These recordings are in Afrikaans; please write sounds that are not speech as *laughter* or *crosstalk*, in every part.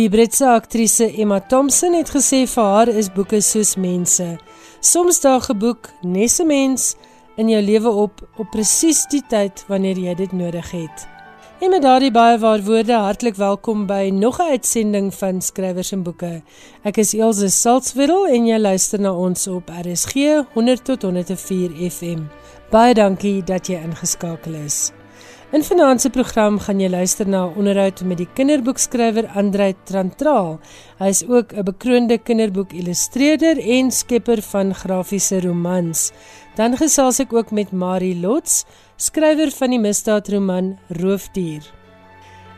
Die Britse aktrise Emma Thompson het gesê vir haar is boeke soos mense. Soms daag 'n boek nes 'n mens in jou lewe op op presies die tyd wanneer jy dit nodig het. En met daardie baie waar woorde hartlik welkom by nog 'n uitsending van Skrywers en Boeke. Ek is Elsje Salzwetel en jy luister na ons op RSG 100 tot 104 FM. Baie dankie dat jy ingeskakel is. In vanaand se program gaan jy luister na 'n onderhoud met die kinderboekskrywer Andrei Trantraal. Hy is ook 'n bekroonde kinderboekillustreerder en skepper van grafiese romans. Dan gesels ek ook met Marie Lots, skrywer van die misdaadroman Roofdier.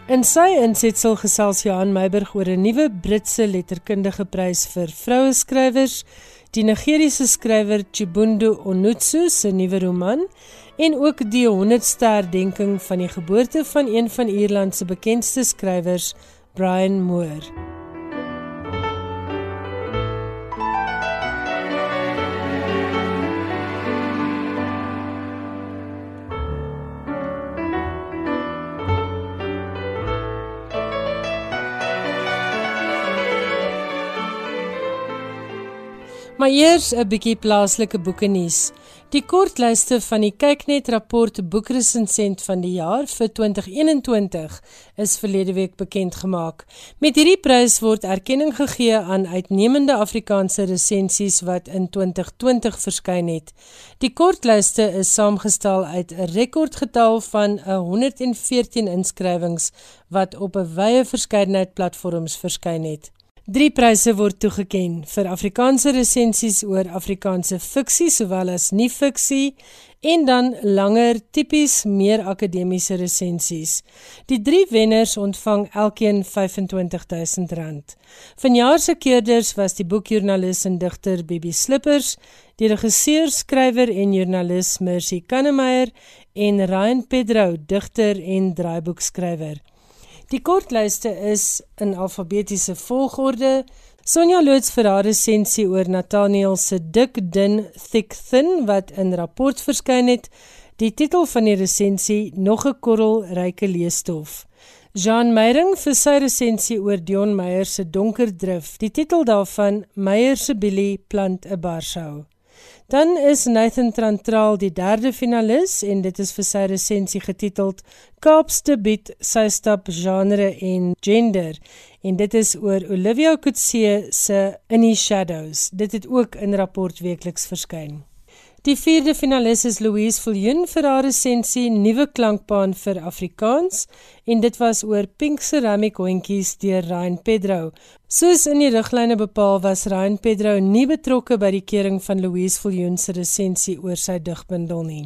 In sy insetsel gesels Johan Meiburg oor 'n nuwe Britse letterkundige prys vir vroue skrywers, die Nigeriese skrywer Chibundu Onutsu se nuwe roman en ook die 100ste herdenking van die geboorte van een van Ierland se bekendste skrywers, Brian Moore. Maar eers 'n bietjie plaaslike boeke nuus. Die kortlyste van die Kyknet rapport boekresensent van die jaar vir 2021 is verlede week bekend gemaak. Met hierdie prys word erkenning gegee aan uitnemende Afrikaanse resensies wat in 2020 verskyn het. Die kortlyste is saamgestel uit 'n rekordgetal van 114 inskrywings wat op 'n wye verskeidenheid platforms verskyn het. Drie pryse word toegeken vir Afrikaanse resensies oor Afrikaanse fiksie sowel as nie-fiksie en dan langer tipies meer akademiese resensies. Die drie wenners ontvang elkeen R25000. Vanjaar se keerders was die boekjoernalis en digter Bibi Slippers, die regisseur, skrywer en joernalis Mercy Kannemeyer en Ryan Pedro, digter en draaiboekskrywer. Die kortlyste is in alfabetiese volgorde. Sonja Loots vir haar resensie oor Nathaniel se Dik Dun Thick Thin wat in rapport verskyn het. Die titel van die resensie nog 'n korrel ryke leesstof. Jean Meyering vir sy resensie oor Dion Meyer se Donker Drif. Die titel daarvan Meyer se Billy plant 'n barshou. Dan is Nathan Trantraal die derde finalis en dit is vir sy resensie getiteld Kaapste beat sy stap genre en gender en dit is oor Olivia Kutse se In the Shadows. Dit het ook in rapport weekliks verskyn. Die vierde finalis is Louise Viljoen vir haar resensie Nuwe klankbaan vir Afrikaans en dit was oor Pink Ceramic hondjies deur Ryan Pedro. Soos in die riglyne bepaal was Ryan Pedro nie betrokke by die kering van Louise Viljoen se resensie oor sy digbundel nie.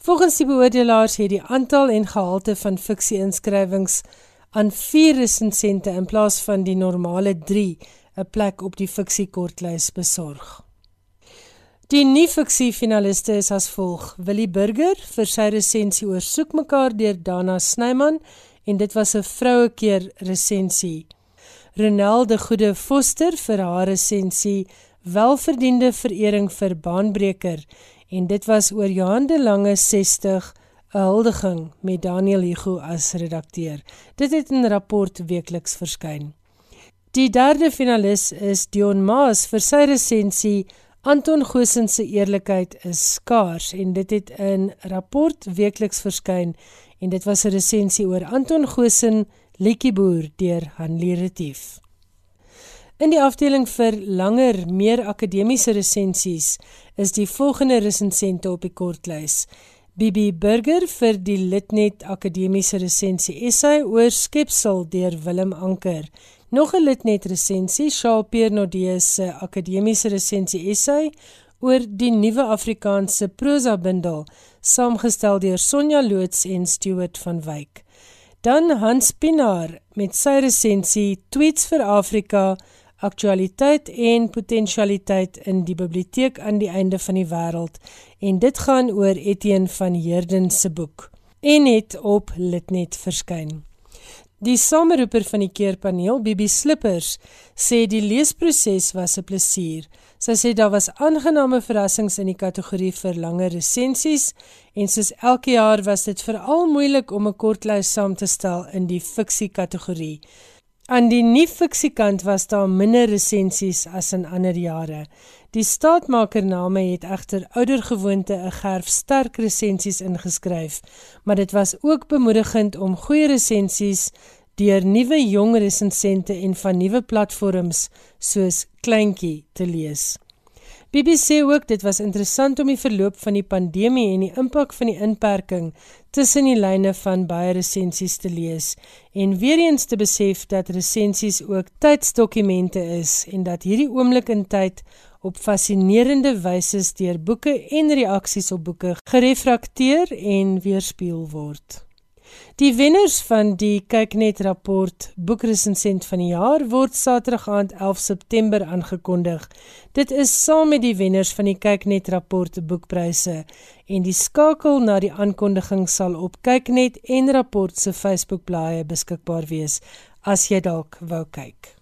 Volgens die beoordelaars het die aantal en gehalte van fiksie-inskrywings aan 4 resensente in plaas van die normale 3 'n plek op die fiksie-kortlys besorg. Die nie-fiksie finaliste is as volg: Willie Burger vir sy resensie oor Soek mekaar deur Dana Snyman en dit was 'n vrouekeer resensie. Renel de Goede Foster vir haar resensie Welverdiende verering vir baanbreker en dit was oor Johan de Lange 60 'n huldiging met Daniel Hugo as redakteur. Dit het in rapport weekliks verskyn. Die derde finalis is Dion Maas vir sy resensie Anton Goosen se eerlikheid is skaars en dit het in rapport weekliks verskyn en dit was 'n resensie oor Anton Goosen Liedjieboer deur Hanlie Retief. In die afdeling vir langer, meer akademiese resensies is die volgende resensente op die kortlys. Bibi Burger vir die Litnet Akademiese resensie essay oor skepsel deur Willem Anker Nog 'n lidnet resensie, Shaal Pernodee se akademiese resensie essay oor die nuwe Afrikaanse prosa bundel, saamgestel deur Sonja Loots en Stuart van Wyk. Dan Hans Pinaar met sy resensie Tweets vir Afrika, aktualiteit en potensialiteit in die biblioteek aan die einde van die wêreld en dit gaan oor Etienne van Heerden se boek en het op Litnet verskyn. Die sameroeper van die keerpaneel, Bibi Slippers, sê die leesproses was 'n plesier. Sy sê daar was aangename verrassings in die kategorie vir langer resensies en soos elke jaar was dit veral moeilik om 'n kortlys saam te stel in die fiksie kategorie. Aan die nie-fiksiekant was daar minder resensies as in ander jare. Die staatmakername het egter oudergewoonte 'n gerf sterk resensies ingeskryf, maar dit was ook bemoedigend om goeie resensies deur nuwe jong resensente en van nuwe platforms soos Kleintjie te lees. BBC ook dit was interessant om die verloop van die pandemie en die impak van die inperking tussen die lyne van baie resensies te lees en weer eens te besef dat resensies ook tydsdokumente is en dat hierdie oomblik in tyd op fascinerende wyse deur boeke en reaksies op boeke gerefrakteer en weerspieël word. Die wenners van die Kyknet rapport boekresensent van die jaar word Saterdag aand 11 September aangekondig. Dit is saam met die wenners van die Kyknet rapport boekpryse en die skakel na die aankondiging sal op Kyknet en rapport se Facebookblaaie beskikbaar wees as jy dalk wou kyk.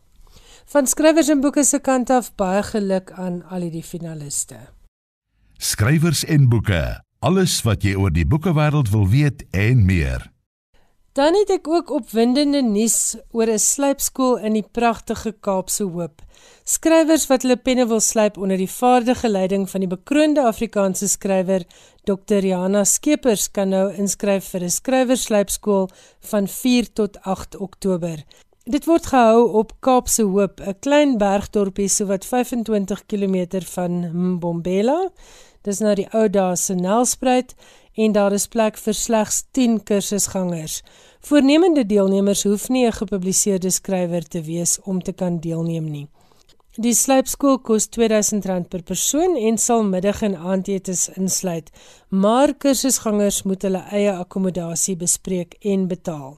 Van skrywers en boeke se kant af baie geluk aan al die finaliste. Skrywers en boeke, alles wat jy oor die boekewêreld wil weet en meer. Dan het ek ook opwindende nuus oor 'n slypskool in die pragtige Kaapse Hoop. Skrywers wat hulle penne wil slyp onder die vaardige leiding van die bekroonde Afrikaanse skrywer Dr. Jana Skeepers kan nou inskryf vir 'n skrywerslypskool van 4 tot 8 Oktober. Dit word gehou op Kaapse Hoop, 'n klein bergdorpie so wat 25 km van Mbombela. Dis nou die ou dae se Nelspruit en daar is plek vir slegs 10 kursusgangers. Voornemende deelnemers hoef nie 'n gepubliseerde skrywer te wees om te kan deelneem nie. Die slypskool kos R2000 per persoon en sal middag en aandetes insluit, maar kursusgangers moet hulle eie akkommodasie bespreek en betaal.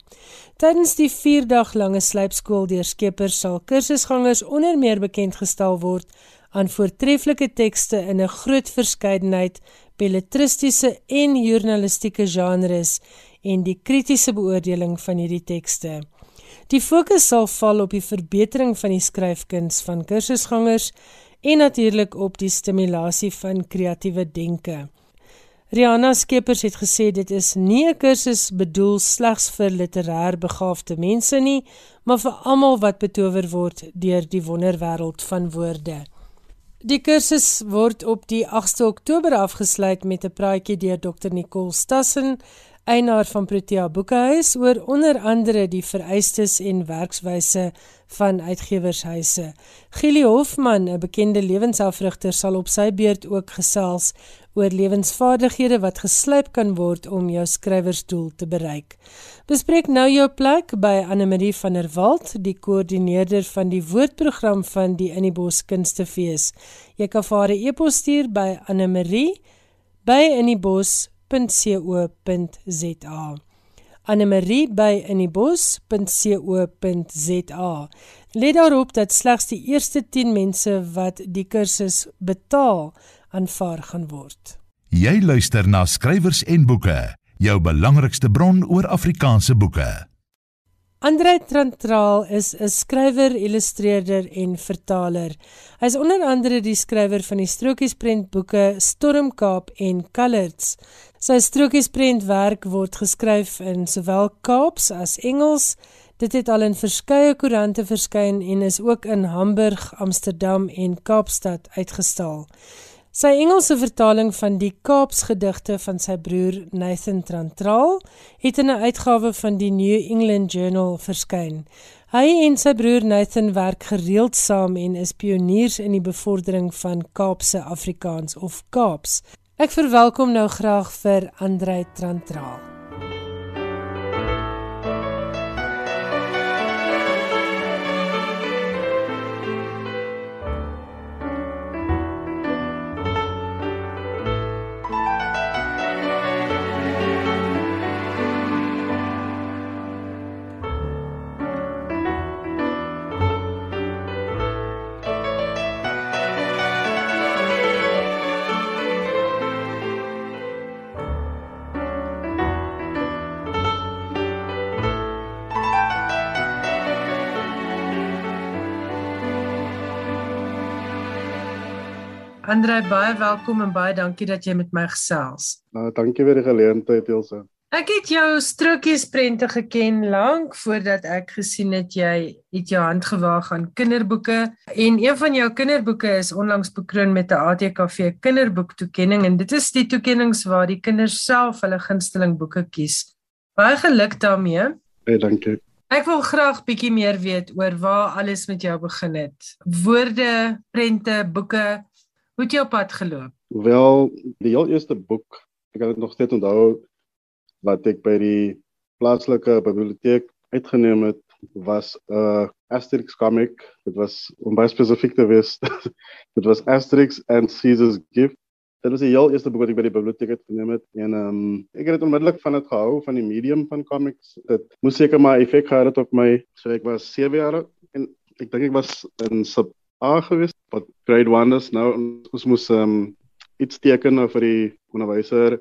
Tydens die 4-dag lange slypskool deur Skeepers sal kursusgangers onder meer bekend gestel word aan voortreffelike tekste in 'n groot verskeidenheid belletristiese en journalistieke genres en die kritiese beoordeling van hierdie tekste. Die fokus sal val op die verbetering van die skryfkuns van kursusgangers en natuurlik op die stimulasie van kreatiewe denke. Rihanna Skeepers het gesê dit is nie 'n kursus bedoel slegs vir literêr begaafde mense nie, maar vir almal wat betower word deur die wonderwêreld van woorde. Die kursus word op die 8ste Oktober afgesluit met 'n praatjie deur Dr Nicole Stassen, eienaar van Protea Boekehuis oor onder andere die vereistes en werkswyse van uitgewershuise. Gili Hofman, 'n bekende lewensafrigter, sal op sy beurt ook gesels oor lewensvaardighede wat geslyp kan word om jou skrywersdoel te bereik. Bespreek nou jou plek by Anne Marie van der Walt, die koördineerder van die woordprogram van die Innibos Kunstefees. Jy kan vir haar 'n e-pos stuur by Anne Marie by innibos.co.za. Annemarie by inniebos.co.za. Let daarop dat slegs die eerste 10 mense wat die kursus betaal aanvaar gaan word. Jy luister na skrywers en boeke, jou belangrikste bron oor Afrikaanse boeke. Andre Trantraal is 'n skrywer, illustreerder en vertaler. Hy is onder andere die skrywer van die strokiesprentboeke Stormkaap en Coloreds. Sy strokiesprentwerk word geskryf in sowel Kaaps as Engels. Dit het al in verskeie koerante verskyn en is ook in Hamburg, Amsterdam en Kaapstad uitgestal. Sy Engelse vertaling van die Kaapsgedigte van sy broer Nathan Trantral het in 'n uitgawe van die New England Journal verskyn. Hy en sy broer Nathan werk gereeld saam en is pioniers in die bevordering van Kaapse Afrikaans of Kaaps. Ek verwelkom nou graag vir Andrei Trantral. Andre, baie welkom en baie dankie dat jy met my gesels. Nou, dankie vir die geleentheid, Elsa. Ek het jou strokiesprente geken lank voordat ek gesien het jy het jou hand gewaag aan kinderboeke en een van jou kinderboeke is onlangs bekroon met 'n ATKV kinderboektoekenning en dit is die toekennings waar die kinders self hulle gunsteling boeke kies. Baie geluk daarmee. Baie dankie. Ek wil graag bietjie meer weet oor waar alles met jou begin het. Woorde, prente, boeke. Hoe het jy op pad geloop? Wel, die heel eerste boek, ek kan dit nog steeds onthou wat ek by die plaaslike biblioteek uitgeneem het was 'n uh, Asterix comic. Dit was om baie spesifiek te wees. *laughs* dit was Asterix and Caesar's Gift. Dit was die heel eerste boek wat ek by die biblioteek het geneem het en ehm um, ek het onmiddellik van dit gehou van die medium van comics. Dit moes seker maar effek gehad het op my. So ek was 7 jaar en ek dink ek was in sub A gewees, wat grade 1 is. Nou ons moes um, iets teken vir die onderwyser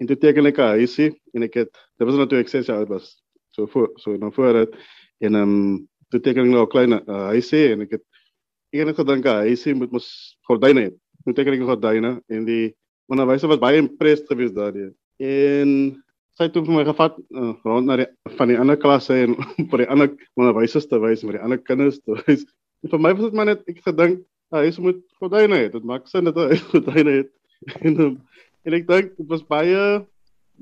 en toe teken ek 'n huisie en ek het dit was natuurlik 6 jaar oud was. So voor so nou voor dit en um, toe teken ek nou 'n klein uh, huisie en ek het ek het gedink 'n huisie moet mos gordyne hê moet teken ek gordyne en die onderwyser was baie impressed geweest daardie. En sy het vir my gevat uh, rond na die van die ander klasse en *laughs* vir die ander onderwysers te wys vir die ander kinders te wys. En vir my was dit maar net ek gedink 'n huis moet gordyne hê dit maak sin dat 'n huis *laughs* gordyne het en um, En ek dink dit was baie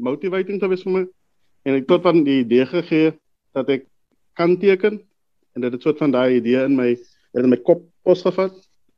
motivating geweest vir my. En ek tot van die idee gegee dat ek kan teken en dit het soort van daai idee in my in my kop posgevat.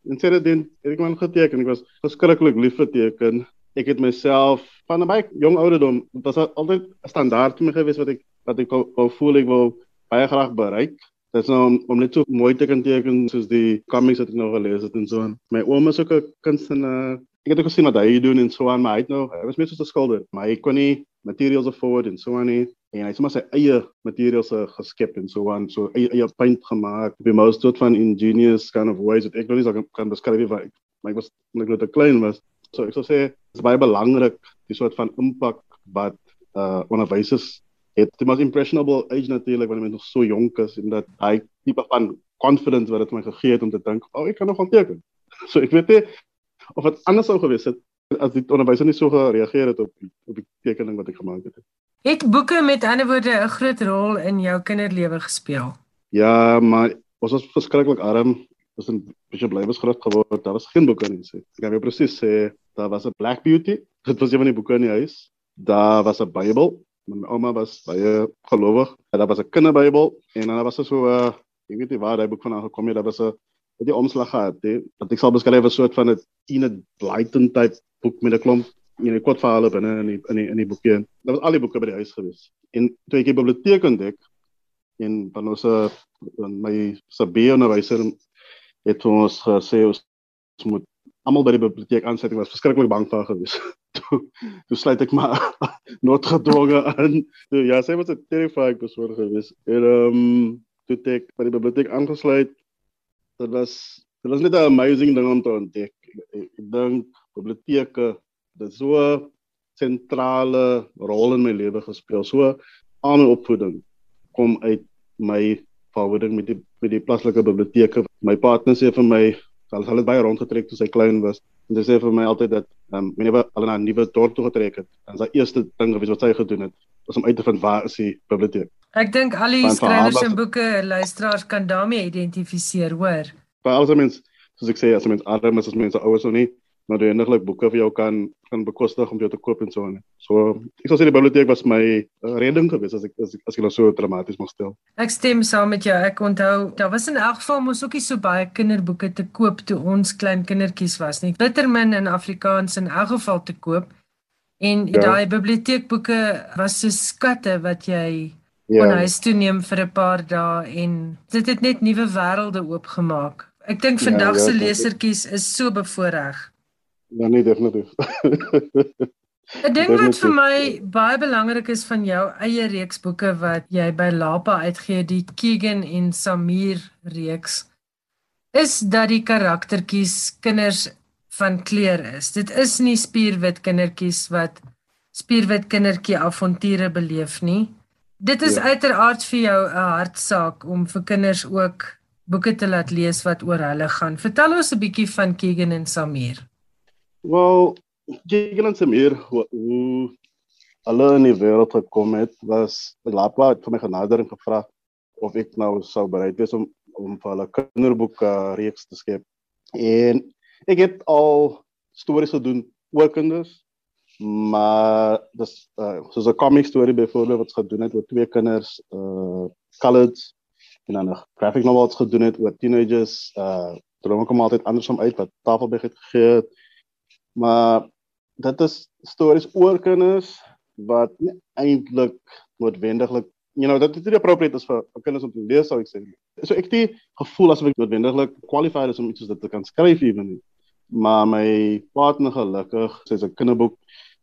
En sê dit dan ek het geteken. Ek was verskriklik lief vir teken. Ek het myself van 'n baie jong ouderdom, dit was altyd 'n standaard vir my geweest wat ek wat ek wou voel ek wou baie graag bereik. Dit is nou om, om net so mooi te kan teken soos die comics wat ek nou gelees het en so aan. My ouma is ook 'n kunstenaar ek het ook gesien wat hy doen en so aan, maar hy het nou, hy was meer soos 'n skilder, maar hy kon nie materials afford en so aan nie. En hy het sommer sy eie materials uh, geskep en so aan, so eie, eie paint gemaak. Op die most tot van ingenious kind of ways wat ek nog nie kan, kan beskryf wat maar ek was net net 'n klein was. So ek sou sê dit is baie belangrik die soort van impak wat uh onderwysers het. Dit was impressionable age natuurlik wanneer mens nog so jonk is en dat hy tipe van confidence wat dit my gegee het om te dink, "O, oh, ek kan nog onteken." *laughs* So ek weet nie of dit anders sou gewees het as die onderwyser nie so gereageer het op die, op die tekening wat ek gemaak het. Het boeke met ander woorde 'n groot rol in jou kinderlewe gespeel? Ja, maar ons was verskriklik arm. Ons het 'n bietjie blywes groot geword. Daar was geen boeke nie. So. Ek kan jou presies sê, daar was 'n Black Beauty. Dit was een van die boeke in die huis. Daar was 'n Bybel. My ouma was baie gelowig. Daar was 'n kinderbybel en dan was daar so 'n uh, ek weet nie waar daai boek vandaan gekom het. Daar was 'n het die omslag gehad, hè. Wat ek sal beskryf as 'n soort van 'n Enid Blyton tipe boek met 'n klomp en 'n kort verhaal binne in die in die in die boekie. Dit was al die boeke by die huis gewees. En toe ek die biblioteek ontdek en van ons van my Sabie onderwyser het ons gesê ons moet almal by die biblioteek aansit. Ek was verskriklik bang vir gewees. *laughs* toe toe sluit ek maar *laughs* noodgedwonge aan. Toe ja, sy was 'n terrifying persoon gewees. En ehm um, toe ek by die biblioteek aangesluit dit was dit was net 'n amazing ding om te ontdek. Ek, ek dink biblioteke het so 'n sentrale rol in my lewe gespeel. So aan my opvoeding kom uit my verhouding met die met die plaaslike biblioteke. My partner sê vir my, al het baie rondgetrek toe sy klein was. En sy sê vir my altyd dat ehm um, wanneer hulle na 'n nuwe dorp toe getrek het, dan sy eerste ding wat sy gedoen het, was om uit te vind waar is die biblioteek. Ek dink al die skrywers en boeke luisteraars kan daarmee identifiseer, hoor. Al die mense, soos ek sê, as mense arm is, as mense ouers of nie, maar jy eniglik boeke vir jou kan kan bekostig om jou te koop en so aan. So, ek sou sê die biblioteek was my uh, redding geweest as ek as as ek nou so dramaties mag stel. Ek stem saam met jou. Ek onthou, daar was in elk geval mos ook nie so baie kinderboeke te koop toe ons klein kindertjies was nie. Bittermin in Afrikaans in elk geval te koop. En ja. daai biblioteekboeke was so skatte wat jy ja. kon huis toe neem vir 'n paar dae en dit het net nuwe wêrelde oopgemaak. Ek dink ja, vandag se ja, ja, lesertjies is so bevoordeel. Ja, nee, definitief. 'n Ding wat vir my baie belangrik is van jou eie reeks boeke wat jy by Lapa uitgee, die Keegan en Samir reeks, is dat die karaktertjies kinders van kleur is. Dit is nie spierwit kindertjies wat spierwit kindertjie avonture beleef nie. Dit is ja. uiteraard vir jou 'n hartsaak om vir kinders ook boeke te laat lees wat oor hulle gaan. Vertel ons 'n bietjie van Keegan en Samir. Wel, Keegan en Samir, hoe hulle in die wêreld gekom het, was Lapla het vir my genader en gevra of ek nou sou bereid wees om om vir hulle kinderboeke reeks te skep. En ek het al stories gedoen oor kinders, maar dis uh, soos 'n comic story byvoorbeeld wat gedoen het oor twee kinders, uh coloreds en dan 'n graphic novel wat gedoen het oor teenagers, uh droom kom altyd andersom uit wat Tafelberg het gegee het. Maar dit is stories oor kinders wat eintlik noodwendiglik you know dat dit nie appropriate is vir, kinders om te lees sou ek sê. So ek het die gevoel asof ek noodwendiglik qualified is om iets soos dit te kan skryf ewen nie. Maar my partner gelukkig, sy's 'n kinderboek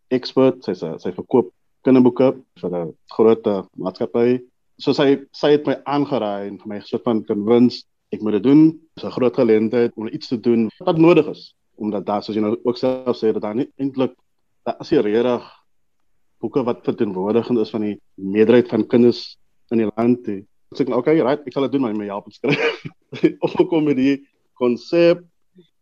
expert, sy's sy verkoop kinderboeke vir 'n groot maatskappy. So sy sy het my aangeraai en vir my gesoek van convince ek moet dit doen. Dis 'n groot geleentheid om iets te doen wat nodig is omdat daar soos jy nou ook self sê dat daar nie eintlik daar is hier regtig boeke wat verteenwoordigend is van die meerderheid van kinders in die land. Ek sê okay, right, ek sal dit doen maar my help skryf. *laughs* Of kom met die konsep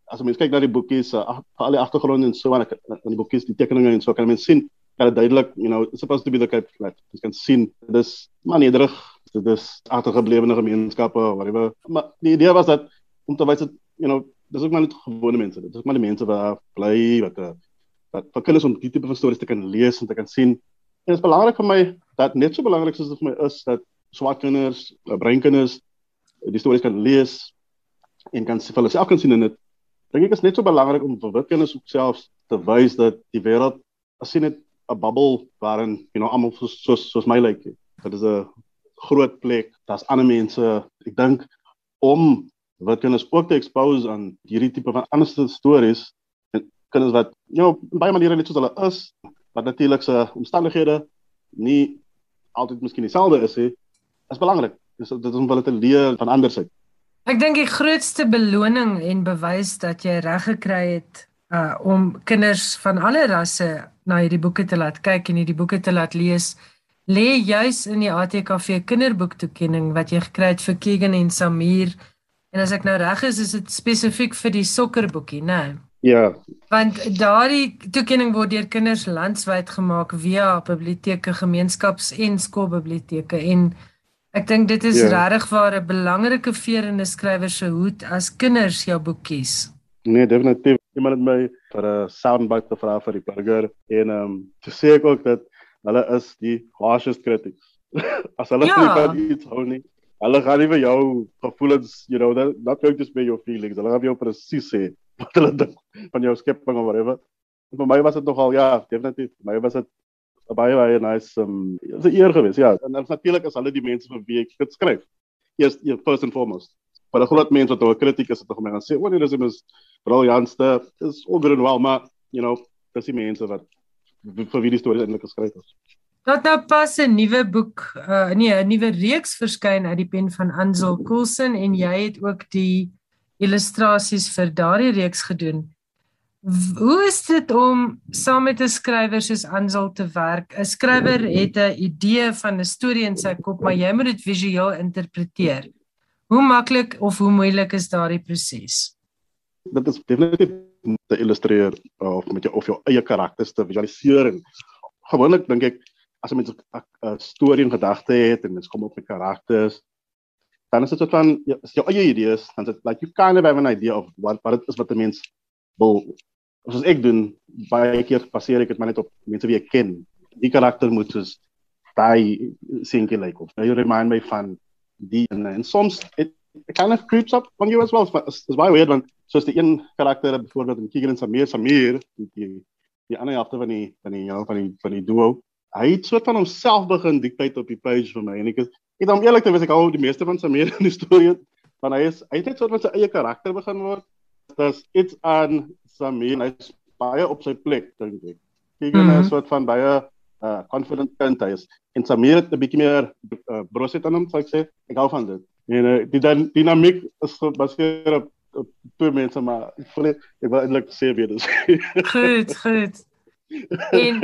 as mens kyk na die boekies, uh, al die agtergronde en so aan in die boekies, die tekeninge en so kan mens sien dat dit duidelik, you know, it's supposed to be the Cape flat. Jy kan sien dis maar nederig, dit is agtergeblewe gemeenskappe whatever. Maar die idee was dat om te wys dat, you know, dis ook maar net gewone mense. Dit is ook maar die mense wat bly wat 'n uh, dat vir kinders om die tipe van stories te kan lees en te kan sien. En dit is belangrik vir my dat net so belangrik soos vir my is dat swart kinders, eh, breinkinders die stories kan lees en kan vir hulle self kan sien in dit. Dink ek is net so belangrik om vir wit kinders selfs te wys dat die wêreld as sien dit 'n bubble waarin you know almal soos soos, soos my lyk. Like. Dit is 'n groot plek. Daar's ander mense. Ek dink om wat kinders ook te expose aan hierdie tipe van ander stories kinders wat you know baie maniere net soos hulle is wat natuurlik se omstandighede nie altyd miskien dieselfde is nie is belangrik. Dis dit is om hulle te leer van ander se. Ek dink die grootste beloning en bewys dat jy reg gekry het uh om kinders van alle rasse na hierdie boeke te laat kyk en hierdie boeke te laat lees lê juis in die ATKV kinderboektoekenning wat jy gekry het vir Keegan en Samir en as ek nou reg is is dit spesifiek vir die sokkerboekie nê nee? Ja. Want daardie toekenning word deur kinders landwyd gemaak via biblioteke, gemeenskaps- en skoolbiblioteke en ek dink dit is ja. regtig waar 'n belangrike veer in 'n skrywer se hoed as kinders jou boek kies. Nee, definitief. Iemand het my vir 'n soundbite gevra vir die burger en ehm um, te sê ek ook dat hulle is die harshest critics. *laughs* as hulle ja. nie van iets hou nie, hulle gaan nie vir jou gevoelens, you know, that not going to be your feelings. Hulle gaan jou presies sê wat hulle dink van jou skepping of whatever. En vir my was dit nogal ja, definitief. Vir my was dit baie baie nice um is 'n eer geweest, ja. En natuurlik is hulle die mense vir wie ek dit skryf. Eers first and foremost. Maar 'n groot mens wat 'n kritiek is, het tog my gaan sê, "O, nee, dis is briljantste. Is all good and well, maar you know, dis die mense wat vir wie die storie eintlik geskryf is." Dat nou pas 'n nuwe boek, uh nee, 'n nuwe reeks verskyn uit die pen van Ansel Coulson en jy het ook die illustrasies vir daardie reeks gedoen. Hoe is dit om saam met 'n skrywer soos Ansel te werk? 'n Skrywer het 'n idee van 'n storie in sy kop, maar jy moet dit visueel interpreteer. Hoe maklik of hoe moeilik is daardie proses? Dit is definitief te illustreer of met jou of jou eie karakters te visualiseer. Gewoonlik dink ek as met 'n storie in gedagte het en mens kom op met karakters, dan is dit soort van as jou eie idees, dan is dit like you kind of have an idea of wat wat dit is wat 'n mens wil soos ek doen baie keer passeer ek dit maar net op mense wie ek ken. Die karakter moet soos daai sinke like of you remind me van die en, en soms it, it kind of creeps up on you as well. It's baie weird want soos die een karakter byvoorbeeld in Keegan Samir Samir die die ander helfte van die van die ja van die van die duo hy het soort van homself begin dictate op die page vir my en ek is ek dan eerlik te wees ek hou die meeste van sy meer in die storie want hy is hy het net soort van sy eie karakter begin word. Dis iets aan Samir hy is baie op sy plek dink ek. Kyk mm -hmm. hy is soort van baie uh confident kind hy is en Samir het 'n bietjie meer uh, broset aan hom sou ek sê. Ek hou van dit. En uh, die dan dinamiek is gebaseer op, op twee mense maar ek wil eintlik sê weer dis goed *laughs* goed en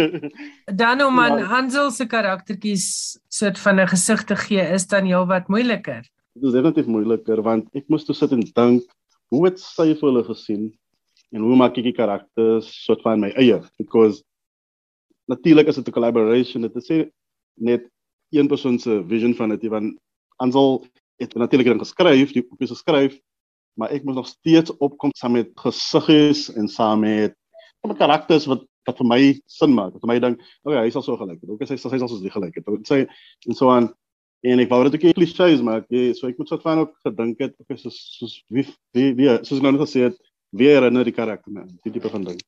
dan om aan *laughs* ja. Hansel se karaktertjies soort van 'n gesig te gee is dan heelwat moeiliker. Dit is definitief moeiliker want ek moes toe sit en dink hoe het sy vir hulle gesien en hoe maak ek die karakters soort van my eie because natuurlik is dit 'n collaboration. Dit is net een persoon se vision van dit, want Ansel het natuurlik dan geskryf, die boek is geskryf, maar ek moet nog steeds opkom saam met gesiggies en saam met met karakters wat wat vir my sin maak. Wat vir my dink, o ja, hy is al so gelyk. Ook as hy hy is al so gelyk. Dit sê en so aan en ek wou dit ook 'n klisjé is maar ek so ek moet soort van ook gedink het of soos soos wie wie wie soos nou net gesê het wie herinner die karakter my die tipe van ding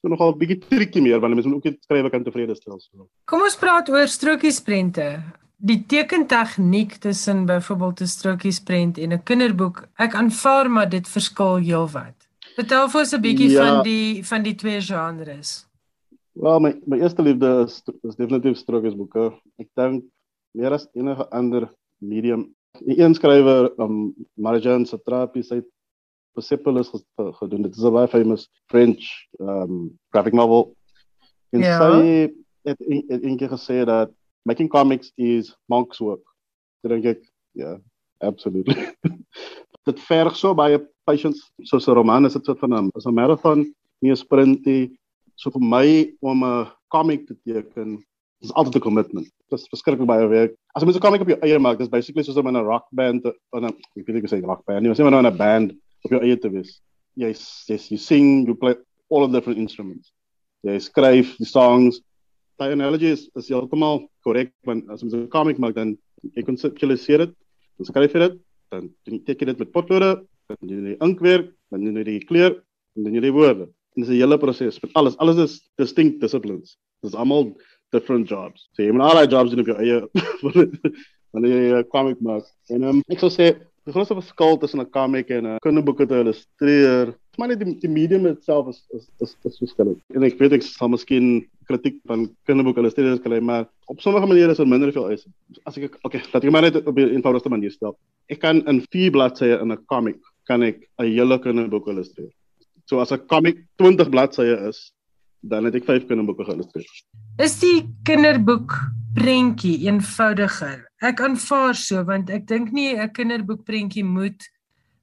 so nogal bietjie triekie meer want mens moet ook net skryf kan tevrede stel so kom ons praat oor strokiesprente die tekentegniek tussen byvoorbeeld 'n strokiesprent en 'n kinderboek ek aanvaar maar dit verskil heelwat vertel vir ons 'n bietjie ja. van die van die twee genres Wel my my eerste liefde is, is definitief strokiesboeke ek dink meer as enige ander medium. Die een skrywer, um, Marjan Satrapi, sy Persepolis gedoen. Dit is 'n baie famous French um graphic novel. En yeah. sy het eendag gesê dat making comics is monk's work. Dit dink ek, ja, yeah, absolutely. *laughs* dit verg so baie patience. So 'n roman is dit so van 'n 'n marathon, nie 'n sprint nie. So vir my om 'n comic te teken is altyd 'n commitment. Dit is verskriklik baie werk. As moet 'n comic op jou eie maak, dis basically soos om in 'n rock band of 'n ek weet nie hoe sê rock band nie, maar sê maar nou in 'n band op jou eie te wees. Jy jy jy sing, you play all of different instruments. Jy skryf die songs. Die analogy is is heeltemal korrek want as jy 'n comic maak dan jy conceptualiseer dit, dan skryf jy dit, dan teken dit met potlode, dan jy die inkwerk, dan jy die kleur dan jy die woorde. En dis 'n hele proses met alles. Alles is distinct disciplines. Dis almal different jobs. So jy moet al daai jobs doen op jou eie *laughs* wanneer jy 'n comic maak. En um, ek sou sê die grootste verskil tussen 'n comic en 'n kinderboek te illustreer, maar net die, die medium itself is is is, is verskillend. En ek weet ek sal miskien kritiek van kinderboek illustreerders kry, maar op sommige maniere is dit minder veel eis. As ek okay, laat ek maar net op 'n eenvoudige manier stel. Ek kan in 4 bladsye in 'n comic kan ek 'n hele kinderboek illustreer. So as 'n comic 20 bladsye is, dan het ek 5 kinderboeke geïllustreer. Is die kinderboek prentjie eenvoudiger? Ek aanvaar so want ek dink nie 'n kinderboek prentjie moet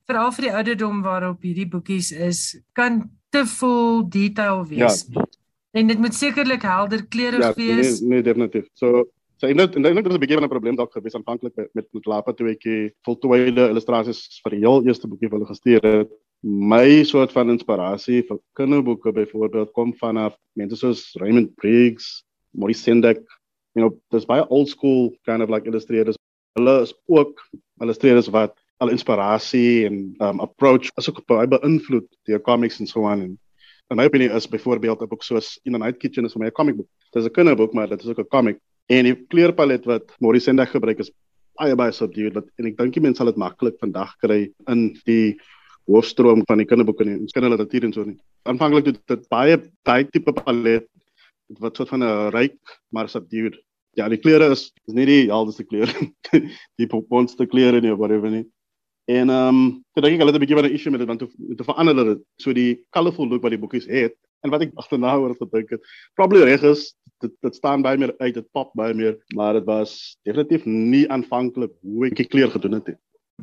veral vir die ouderdom waarop hierdie boekies is, kan te vol detail wees. Ja. En dit moet sekerlik helder kleurig ja, wees. Nee, nee definitief. So So en dit en dit is 'n bietjie van 'n probleem dalk gewees aanvanklik met met, met Lapa toe ek voltooide illustrasies vir die heel eerste boekie wil gestuur het my soort van inspirasie vir kinderboeke byvoorbeeld kom vanaf mense soos Raymond Briggs, Maurice Sendak, you know, dis baie old school kind of like illustrators. Hulle is ook illustrators wat al inspirasie en um approach as ook baie beïnvloed deur comics en so aan en in my opinie is byvoorbeeld 'n boek soos In a Night Kitchen is vir my 'n comic book. Dit is 'n kinderboek maar dit is ook 'n comic. En die kleurpalet wat Maurice Sendak gebruik is baie baie subdued wat en ek dink die mense sal dit maklik vandag kry in die hoofstroom van die kinderboeke nie. Ons ken hulle natuurlik en so nie. Aanvanklik het dit baie baie tipe palet wat soort van 'n ryk maar subdued. Ja, die kleure is is nie die helderste kleure. *laughs* die popponste kleure nie of whatever nie. En ehm um, ek dink ek het 'n bietjie van 'n issue met dit want toe te verander dit so die colorful look wat die boekies het en wat ek agterna oor gedink het. Probably reg is dit dit staan baie meer uit, dit pop baie meer, maar dit was definitief nie aanvanklik hoe ek die kleur gedoen het nie.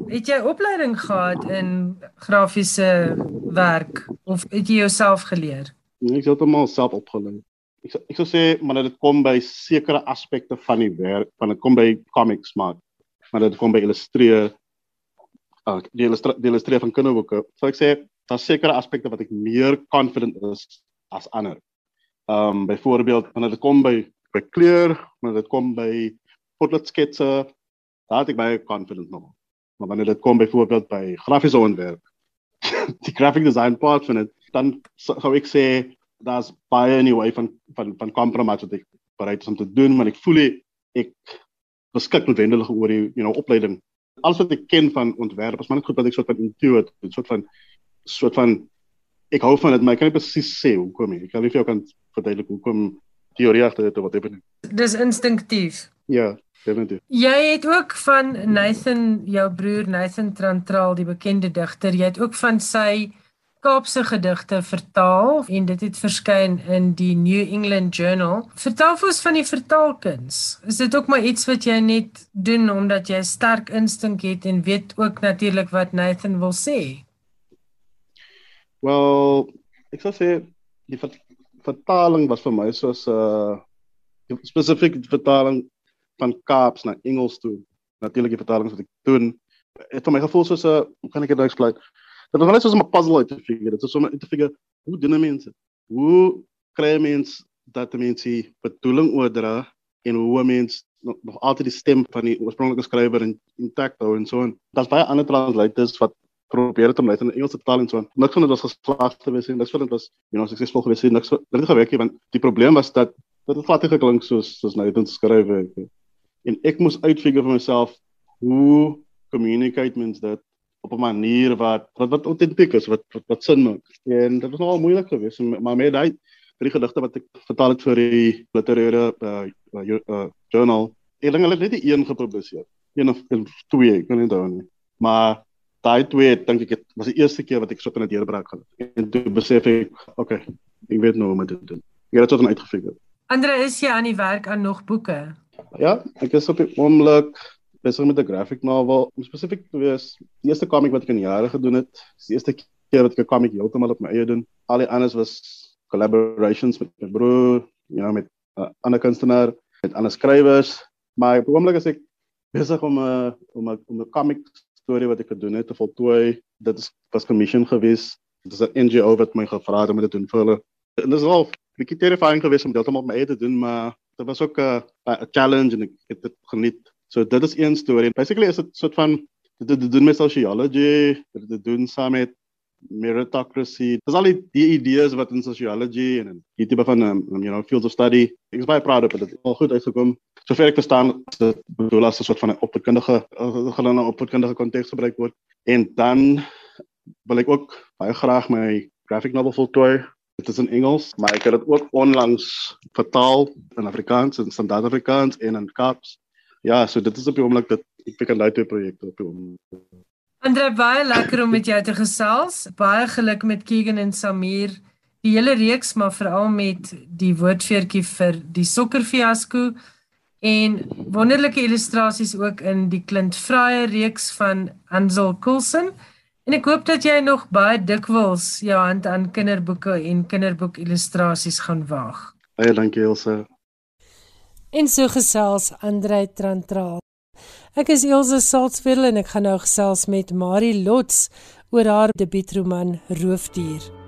Het jy opleiding gehad in grafiese werk of het jy jouself geleer? Nee, ek het hom self opgelei. Ek ek sou sê maar dit kom by sekere aspekte van die werk, van dit kom by comics maak, maar dit kom by illustreer uh die illustreer die illustreer van kinderboeke. So ek sê daar sekere aspekte wat ek meer confident is as ander. Um byvoorbeeld wanneer dit kom by by kleur, wanneer dit kom by potlood sketse, daar het ek baie confident nog. Maar wanneer dit kom byvoorbeeld by grafiese ontwerp, *laughs* die graphic design part van dit, dan sou ek sê daar's baie in die way van van van compromise wat ek bereid is om te doen, maar ek voel ek beskik noodwendig oor die you know opleiding. Alles wat ek ken van ontwerp, is maar net goed wat ek soort van intuït, 'n soort van soort van ek hou van dit, maar ek kan nie presies sê hoekom nie. Ek kan nie vir jou kan verduidelik hoekom teorie agter dit of wat dit is. Dis instinktief. Ja definitief. Jy het ook van Nathan, jou broer Nathan Trantral, die bekende digter, jy het ook van sy Kaapse gedigte vertaal en dit het verskyn in die New England Journal. Vertel vir ons van die vertaalkuns. Is dit ook maar iets wat jy net doen omdat jy sterk instink het en weet ook natuurlik wat Nathan wil sê? Wel, ek sou sê die vertaling was vir my soos 'n uh, spesifiek vertaling van Kaaps na Engels toe. Natuurlik die vertalings wat ek doen het vir my gevoel soos 'n uh, hoe kan ek dit nou explain? Dit was net soos 'n puzzle uit te figure. Dit is om uit te figure hoe doen mense? Hoe kry mense dat mense bedoeling oordra en hoe mense nog, nog altyd die stem van die oorspronklike skrywer in intact hou en so en daar's baie ander translators wat probeer het om net in Engels te vertaal en so en niks van dit was geslaag gewees en niks van dit was you know suksesvol gewees en niks dit het gewerk want die probleem was dat dit vattig geklink soos soos nou dit geskryf het en ek moes uitfigure vir myself hoe communicate mens dit op 'n manier wat wat wat autentiek is wat wat, wat sin maak en dit was nogal moeilik geweest maar met daai vir die gedigte wat ek vertaal het vir die literêre uh, uh, uh, journal. Ek dink hulle het net een gepubliseer. Een of twee, ek kan nie onthou nie. Maar daai twee dink ek het was die eerste keer wat ek so in 'n deurbraak gehad het. En toe besef ek, okay, ek weet nou hoe om dit te doen. Ek het dit tot uitgefigure. Andre, is jy aan die werk aan nog boeke? Ja, ek is op die oomblik besig met 'n graphic novel. Om spesifiek te wees, die eerste comic wat ek in jare gedoen het, is die eerste keer wat ek 'n comic heeltemal op my eie doen. Al die anders was collaborations met my broer, know, met uh, ander kunstenaar, met ander skrywers, maar op oomblik is ek besig om 'n uh, om 'n om 'n comic storie wat ek gedoen het te voltooi. Dit is was commission gewees. Dit is 'n NGO wat my gevra het om dit te doen vir hulle. En dit is al 'n bietjie terrifying geweest om dit om op my eie te doen, maar dit was ook 'n 'n challenge en ek het dit geniet. So dit is een storie. Basically is dit soort van dit te doen met sociology, dit te doen saam met meritocracy. Dis al die, die idees wat in sociology en in die tipe van um, you know fields of study. Ek is baie proud of dit. Al goed uitgekom. Sover ek verstaan, dit bedoel as 'n soort van 'n opvoedkundige gelang opvoedkundige konteks gebruik word. En dan wil ek ook baie graag my graphic novel voltooi. Dit is in Engels, maar ek het dit ook onlangs vertaal in Afrikaans en standaard Afrikaans en in Kaaps. Ja, so dit is op die oomblik dat ek kan daai twee projekte op die oomblik. Andre baie lekker om met jou te gesels. Baie geluk met Keegan en Samir. Die hele reeks, maar veral met die woordfeertjie vir die sokkerfiasko en wonderlike illustrasies ook in die Klint Vrye reeks van Ansel Coulson. En ek hoop dat jy nog baie dikwels jou hand aan kinderboeke en kinderboek illustrasies gaan waag. Baie dankie Elsa. En so gesels Andre Trantraal. Ek is Elsje Salzwetel en ek gaan nou gesels met Marie Lots oor haar debuutroman Roofdier.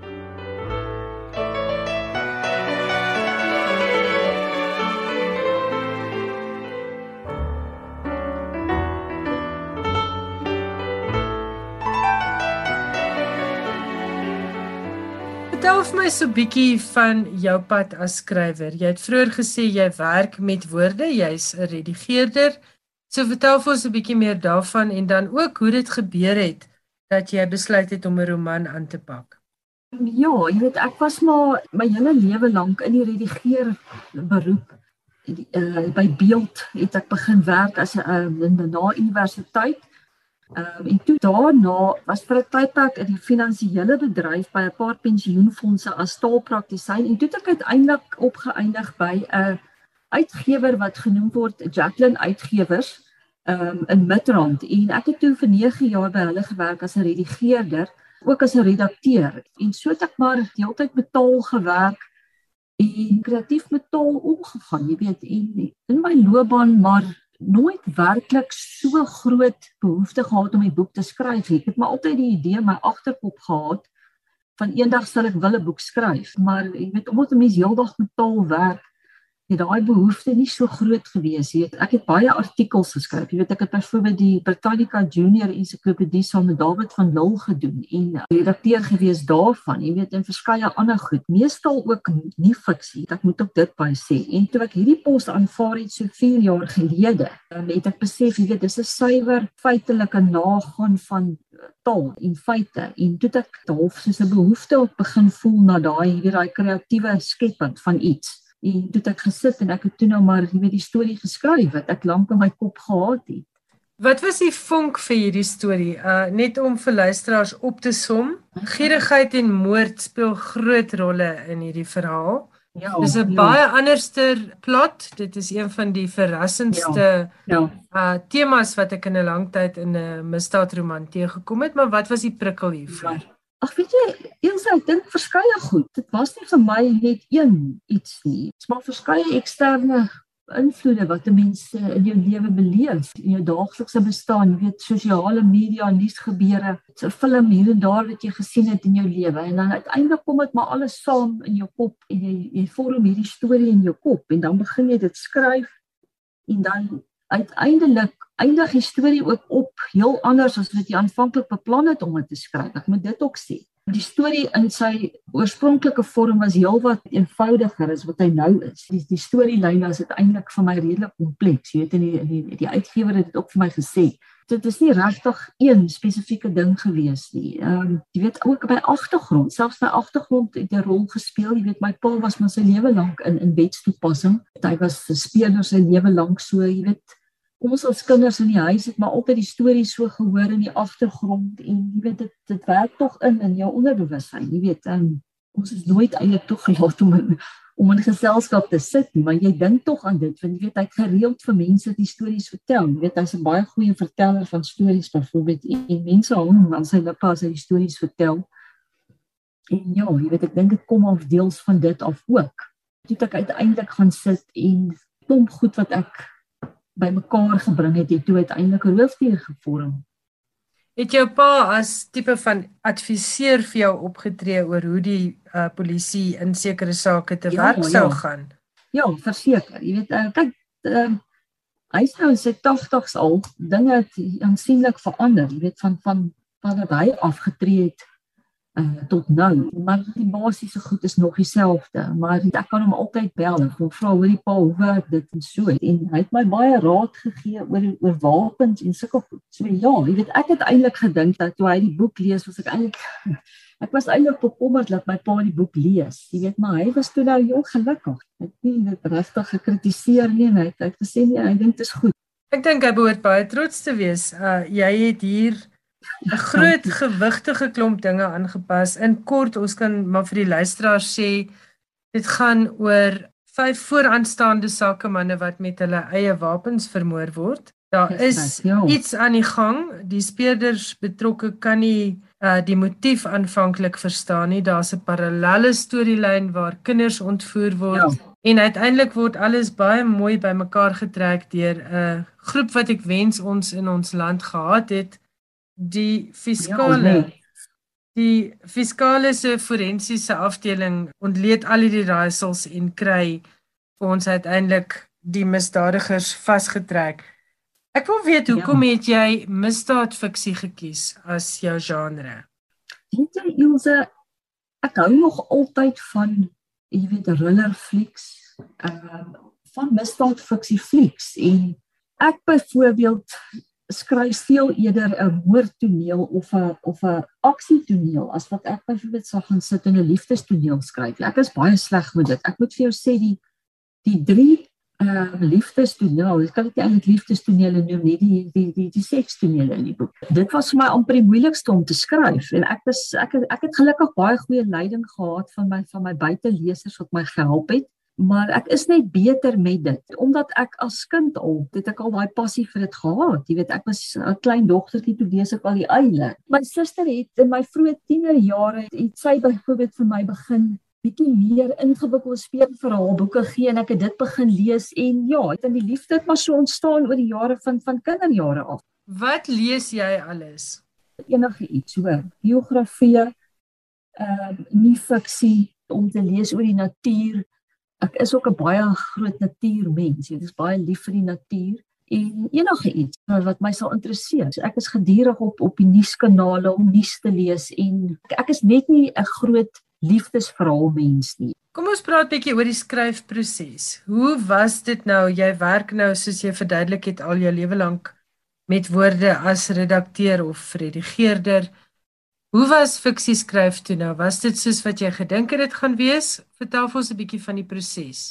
Vertel vir my so 'n bietjie van jou pad as skrywer. Jy het vroeër gesê jy werk met woorde, jy's 'n redigeerder. So vertel vir ons 'n bietjie meer daarvan en dan ook hoe dit gebeur het dat jy besluit het om 'n roman aan te pak. Ja, jy weet ek was maar my hele lewe lank in die redigeer beroep. Uh, by beeld het ek begin werk as 'n uh, na universiteit. Ehm um, en toe daarna was vir 'n tydperk in die finansiële bedryf by 'n paar pensioenfonde as taalpraktisyn en toe het ek uiteindelik opgeëindig by 'n uitgewer wat genoem word Jacqueline Uitgewers um, in Midrand. En ek het toe vir 9 jaar by hulle gewerk as 'n redigeerder, ook as 'n redakteur. En so het ek maar deeltyd met taal gewerk en kreatief met taal omgegaan, jy weet, en in my loopbaan maar nooit werklik so groot behoefte gehad om 'n boek te skryf nie. Ek het maar altyd die idee my agterkop gehad van eendag sal ek wil 'n boek skryf, maar jy weet omdat 'n mens heeldag met taal werk, het daai behoefte nie so groot gewees nie. Ek het baie artikels geskryf. Jy weet ek het byvoorbeeld die Britannica Junior Encyclopedia saam met David van Lille gedoen en redakteur gewees daarvan. Jy weet in verskeie ander goed, meestal ook nie fiksie. Ek moet ook dit by sê. En toe ek hierdie pos aanvaar het so 4 jaar gelede, het ek besef jy weet dis 'n suiwer feitelike nagaan van taal en feite en toe ek half soos 'n behoefte op begin voel na daai hierdie daai kreatiewe skepping van iets en toe het ek gesit en ek het toe nou maar jy weet die storie geskryf wat ek lank in my kop gehad het. Wat was die vonk vir hierdie storie? Uh net om vir luisteraars op te som, gierigheid en moord speel groot rolle in hierdie verhaal. Ja, dis 'n ja. baie anderster plot. Dit is een van die verrassendste ja, ja. uh temas wat ek in 'n lang tyd in 'n misdaadroman teëgekom het, maar wat was die prikkel hiervoor? Ja. Ag weet jy, eens ek dink verskeie goed. Dit was nie vir my net een iets nie. Dit's maar verskeie eksterne invloede wat 'n mens in jou lewe beleef, in jou daaglikse bestaan, jy weet sosiale media, nuusgebeure, 'n film hier en daar wat jy gesien het in jou lewe en dan uiteindelik kom dit maar alles saam in jou kop en jy jy vorm hierdie storie in jou kop en dan begin jy dit skryf en dan uiteindelik eindig die storie ook op heel anders as wat jy aanvanklik beplan het om dit te skryf. Ek moet dit ook sê. Die storie in sy oorspronklike vorm was heelwat eenvoudiger as wat hy nou is. Die die storielyn is uiteindelik vir my redelik kompleks. Jy weet in die die, die uitgewer het dit ook vir my gesê. Dit is nie regtig een spesifieke ding gewees nie. Ehm um, jy weet ook by agtergrond, selfs my agtergrond het 'n rol gespeel. Jy weet my pa was maar sy lewe lank in in wetstoepassing. Hy was 'n speler sy lewe lank so, jy weet ons as kinders in die huis het maar altyd die stories so gehoor in die agtergrond en jy weet dit dit werk tog in in jou onderbewussyn jy weet um, ons is nooit eintlik toegelaat om in, om in geselskap te sit nie maar jy dink tog aan dit want jy weet hy gereeld vir mense die stories vertel. Jy weet hy's 'n baie goeie verteller van stories byvoorbeeld en mense hom aan sy lippe as hy die stories vertel. En ja jy weet ek dink dit kom af deels van dit af ook. Toe ek uiteindelik gaan sit en klomp goed wat ek bymekaar gebring het jy toe uiteindelik 'n hoofdier gevorm. Het jou pa as tipe van adviseur vir jou opgetree oor hoe die uh, polisie in sekere sake te ja, werk sou ja. gaan? Ja, verseker. Jy weet, uh, kyk, uh, hy sê nou sy 80's al dinge het aansienlik verander. Jy weet van van van wat hy afgetree het uh, tot nou. Maar die basiese goed is nog dieselfde, maar ek kan hom altyd bel en hom vra hoe die pa hoe werk dit en so en hy het my baie raad gegee oor oor wapens en sulke goed. So ja, jy weet ek het eintlik gedink dat toe hy die boek lees, was ek eintlik *laughs* ek was eintlik bekommerd dat my pa die boek lees. Jy weet maar hy was toe nou jong gelukkig. Hy het nie dit regtig gekritiseer nie en hy het gesê nee, hy dink dit is goed. Ek dink hy behoort baie trots te wees. Uh jy het hier 'n groot gewigtige klomp dinge aangepas. In kort, ons kan maar vir die luisteraars sê dit gaan oor vyf vooraanstaande sakemanne wat met hulle eie wapens vermoor word. Daar is ja. iets aan die gang. Die speurders betrokke kan nie uh, die motief aanvanklik verstaan nie. Daar's 'n parallelle storielyn waar kinders ontvoer word. Ja. En uiteindelik word alles baie mooi bymekaar getrek deur 'n groep wat ek wens ons in ons land gehad het die fiskale ja, die fiskale se forensiese afdeling ontleed al hierdie raaisels en kry vir ons uiteindelik die misdadigers vasgetrek. Ek wil weet hoekom ja. het jy misdaadfiksie gekies as jou genre? Weet jy Ilse, ek hou nog altyd van jy weet thriller flieks, ehm uh, van misdaadfiksie flieks en ek byvoorbeeld skryf veel eerder 'n moordtoneel of 'n of 'n aksietoneel as wat ek byvoorbeeld sou gaan sit en 'n liefdestoneel skryf. Ek is baie sleg met dit. Ek moet vir jou sê die die drie uh liefdestoneel, ek kan dit eintlik liefdestonele noem, nie die die die die sekstonele in die boek. Dit was vir my amper die moeilikste om te skryf en ek was ek ek het gelukkig baie goeie leiding gehad van my van my buitelesers wat my gehelp het maar ek is net beter met dit omdat ek as kind al het ek al daai passie vir dit gehad. Jy weet ek was 'n klein dogtertjie toe lees ek al die eile. My suster het in my vroeë tienerjare het sy byvoorbeeld vir my begin bietjie meer ingewikkelde speelverhaalboeke gee en ek het dit begin lees en ja het in die liefde het maar so ontstaan oor die jare van van kinderjare af. Wat lees jy alles? Enige iets hoor. Biografie ehm uh, nie fiksie om te lees oor die natuur ek is ook 'n baie groot natuurmens. Ek is baie lief vir die natuur en enige iets wat my sal interesseer. So ek is gedurig op op die nuuskanale om nuus te lees en ek is net nie 'n groot liefdesverhaal mens nie. Kom ons praat 'n bietjie oor die skryfproses. Hoe was dit nou? Jy werk nou soos jy verduidelik het al jou lewe lank met woorde as redakteur of redigeerder. Hoe was fiksie skryf toe nou? Was dit soos wat jy gedink het dit gaan wees? Vertel vir ons 'n bietjie van die proses.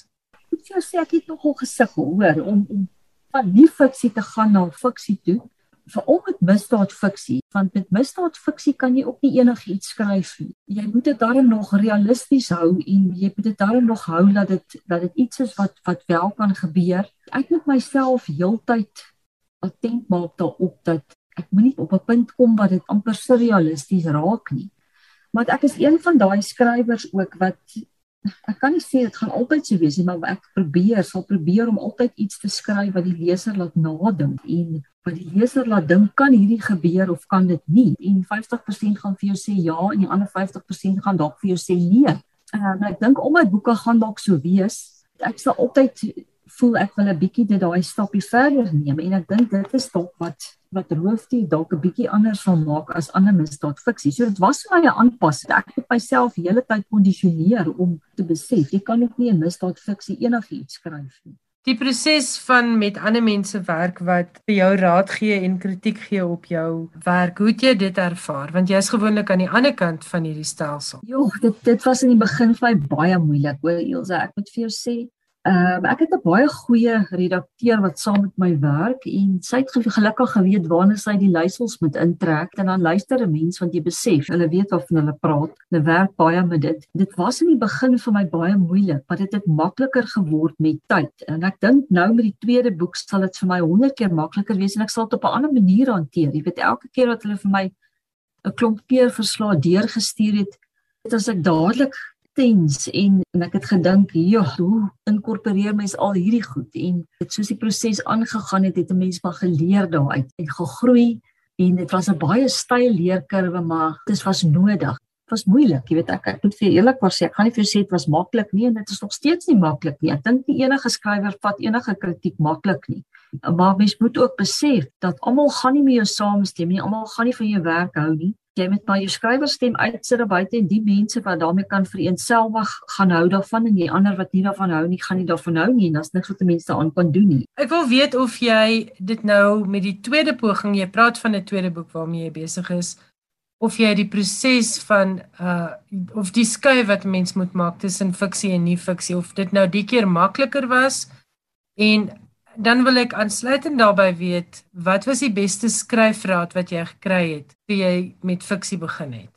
Ek sê sê ek het nogal gesig hoor om om van nie fiksie te gaan na fiksie toe. Veral met misdaadfiksie, want met misdaadfiksie kan jy ook nie enigiets skryf nie. Jy moet dit daarom nog realisties hou en jy moet dit daarom nog hou dat dit dat dit iets is wat wat wel kan gebeur. Ek moet myself heeltyd attent maak daarop dat ek moenie op 'n punt kom waar dit amper surrealisties raak nie. Maar ek is een van daai skrywers ook wat ek kan nie sê dit gaan altyd so wees nie, maar ek probeer, sal probeer om altyd iets te skryf wat die leser laat nadink en wat die leser laat dink kan hierdie gebeur of kan dit nie. En 50% gaan vir jou sê ja en die ander 50% gaan dalk vir jou sê nee. Uh, ek dink om my boeke gaan dalk so wees. Ek sal altyd voel ek wil 'n bietjie dit daai stappie verder neem en ek dink dit is dalk wat wat roofdier dalk 'n bietjie anders sal maak as ander misdaadfiksie. So dit was vir my 'n aanpassing. Ek het myself hele tyd kondisioneer om te besef jy kan ook nie 'n misdaadfiksie enigiets skryf nie. Die proses van met ander mense werk wat vir jou raad gee en kritiek gee op jou werk, hoe het jy dit ervaar? Want jy's gewoonlik aan die ander kant van hierdie stelsel. Jo, dit dit was in die begin vir my baie moeilik, hoor Ilse. Ek moet vir jou sê, Ehm uh, ek het 'n baie goeie redakteur wat saam met my werk en sy het gelukkig geweet waarna sy die leiersels moet intrek en dan luister 'n mens want jy besef hulle weet of hulle praat. Hulle werk baie met dit. Dit was in die begin vir my baie moeilik, maar dit het makliker geword met tyd. En ek dink nou met die tweede boek sal dit vir my 100 keer makliker wees en ek sal dit op 'n ander manier hanteer. Jy weet elke keer wat hulle vir my 'n klomp keer verslae deurgestuur het, het as ek dadelik tens en en ek het gedink, "Ja, hoe inkorporeer mens al hierdie goed?" En dit soos die proses aangegaan het, het 'n mens maar geleer daaruit en gegroei en dit was 'n baie styl leerkurwe, maar dit was nodig. Dit was moeilik, jy weet ek ek moet vir eerlikwaar sê, ek gaan nie vir sê dit was maklik nie en dit is nog steeds nie maklik nie. Ek dink nie enige skrywer vat enige kritiek maklik nie. Maar mens moet ook besef dat almal gaan nie met jou saamstem nie, almal gaan nie van jou werk hou nie jy met maar jou skrywerstem uitsit daar buite en die mense wat daarmee kan vereenselwig gaan hou daarvan en die ander wat nie daarvan hou nie gaan nie daarvan hou nie en daar's niks wat mense aan kan doen nie. Ek wil weet of jy dit nou met die tweede poging, jy praat van 'n tweede boek waarmee jy besig is, of jy die proses van uh of die skuif wat mens moet maak tussen fiksie en nie fiksie of dit nou die keer makliker was en dan wil ek aansluitend daarbey weet, wat was die beste skryfraad wat jy gekry het toe jy met fiksie begin het?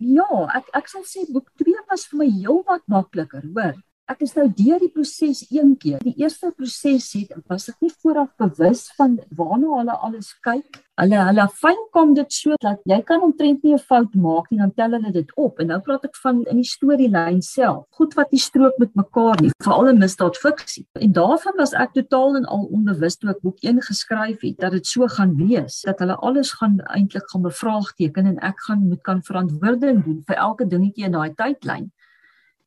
Ja, ek ek sal sê boek 2 was vir my heelwat makliker, hoor. Ek is nou deur die proses een keer. Die eerste proses het was ek nie vooraf bewus van waarna hulle alles kyk. Hulle hulle fynkom dit so dat jy kan omtrent nie 'n fout maak nie, dan tel hulle dit op. En nou praat ek van in die storielyn self. Goed wat nie strook met mekaar nie, veral in misdaadfiksie. En daarvan was ek totaal en al onbewus toe ek boek 1 geskryf het dat dit so gaan wees, dat hulle alles gaan eintlik gaan bevraagteken en ek gaan moet kan verantwoording doen vir elke dingetjie in daai tydlyn.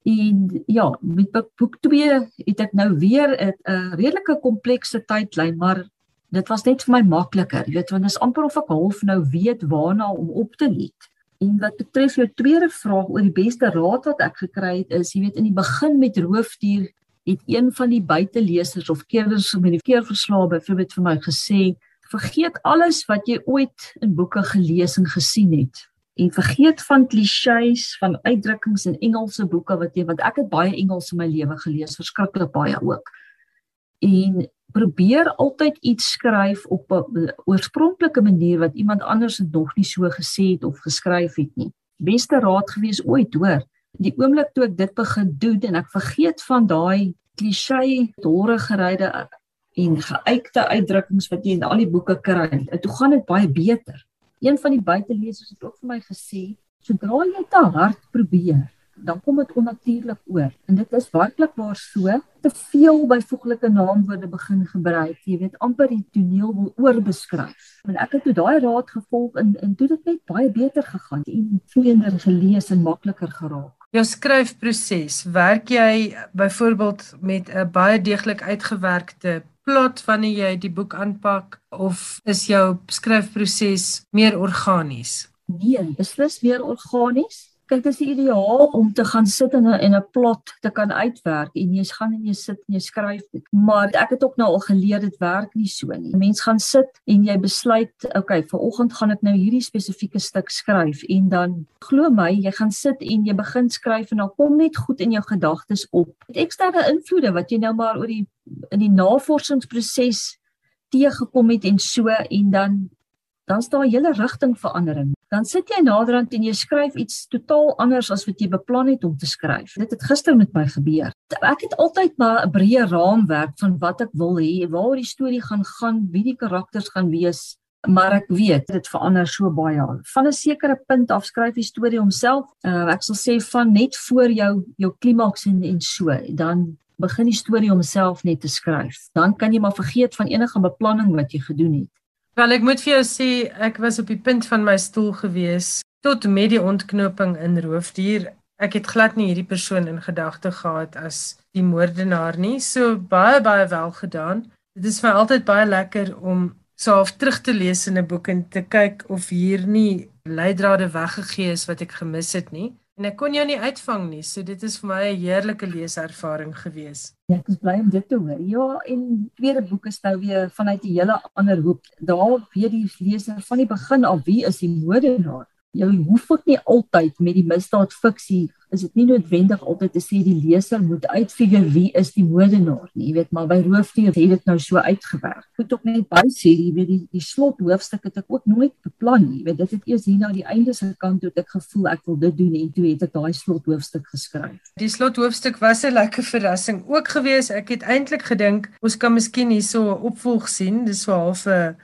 En ja, met boek 2 het ek nou weer 'n redelike komplekse tydlyn, maar dit was net vir my makliker. Jy weet, want is amper of ek half nou weet waarna om op te let. En wat betref jou tweede vraag oor die beste raad wat ek gekry het, is jy weet in die begin met roofdier het een van die buitelesers of keerders met die keerverslae byvoorbeeld vir my gesê, vergeet alles wat jy ooit in boeke gelees en gesien het en vergeet van klisjées van uitdrukkings in Engelse boeke wat jy want ek het baie Engels in my lewe gelees verskriklik baie ook. En probeer altyd iets skryf op 'n oorspronklike manier wat iemand anders nog nie so gesê het of geskryf het nie. Beste raad gewees ooit hoor. Die oomblik toe ek dit begin doen en ek vergeet van daai klisjé dore geryde en geuite uitdrukkings wat jy in al die boeke kry en toe gaan dit baie beter een van die buitelesers het ook vir my gesê, sodra jy te hard probeer, dan kom dit onnatuurlik oor. En dit is werklik waar so, te veel byvoeglike naamwoorde begin gebruik. Jy weet amper die toneel wil oorbeskryf. En ek het toe daai raad gevolg en en toe dit net baie beter gegaan en vloeiender gelees en makliker geraak. Jou skryfproses, werk jy byvoorbeeld met 'n baie deeglik uitgewerkte plot wanneer jy die boek aanpak of is jou skryfproses meer organies? Nee, beslis meer organies kyk dis ideaal om te gaan sit in 'n en 'n plot te kan uitwerk en jy gaan en jy sit en jy skryf dit. Maar ek het ook nou al geleer dit werk nie so nie. Mens gaan sit en jy besluit, okay, vanoggend gaan ek nou hierdie spesifieke stuk skryf en dan glo my, jy gaan sit en jy begin skryf en dan kom net goed in jou gedagtes op. Dit eksterne invloede wat jy nou maar oor die in die navorsingsproses teëgekom het en so en dan dan's daar 'n hele rigtingverandering. Dan sit jy naderhand en jy skryf iets totaal anders as wat jy beplan het om te skryf. Dit het gister met my gebeur. Ek het altyd maar 'n breë raamwerk van wat ek wil hê, waar die storie gaan gaan, wie die karakters gaan wees. maar ek weet dit verander so baie. Van 'n sekere punt af skryf die storie homself. Uh, ek sal sê van net voor jou jou klimaks en en so, dan begin die storie homself net te skryf. Dan kan jy maar vergeet van enige beplanning wat jy gedoen het. Wel ek moet vir jou sê ek was op die punt van my stoel gewees tot met die ontknoping in Roofdier. Ek het glad nie hierdie persoon in gedagte gehad as die moordenaar nie. So baie baie wel gedaan. Dit is vir altyd baie lekker om so half terug te lees in 'n boek en te kyk of hier nie leidrade weggegee is wat ek gemis het nie. En ek kon jou nie uitvang nie. So dit is vir my 'n heerlike leeservaring gewees. Ja, ek is bly om dit te hoor. Ja, en tweede boek is nou weer vanuit 'n hele ander hoek. Daar weet die leser van die begin af wie is die moordenaar. Jy hoef ook nie altyd met die misdaad fiksie is dit nie noodwendig altyd te sê die leser moet uitfigure wie is die moordenaar nie, jy weet, maar by roofdier het dit nou so uitgewerk. Moet ook net by sê, jy weet die die slot hoofstuk het ek ook nooit beplan nie. Jy weet, dit het eers hier na die einde se kant toe ek gevoel ek wil dit doen en toe het ek daai slot hoofstuk geskryf. Die slot hoofstuk was 'n lekker verrassing ook geweest. Ek het eintlik gedink ons kan miskien hierso 'n opvolg sien. Dis so half 'n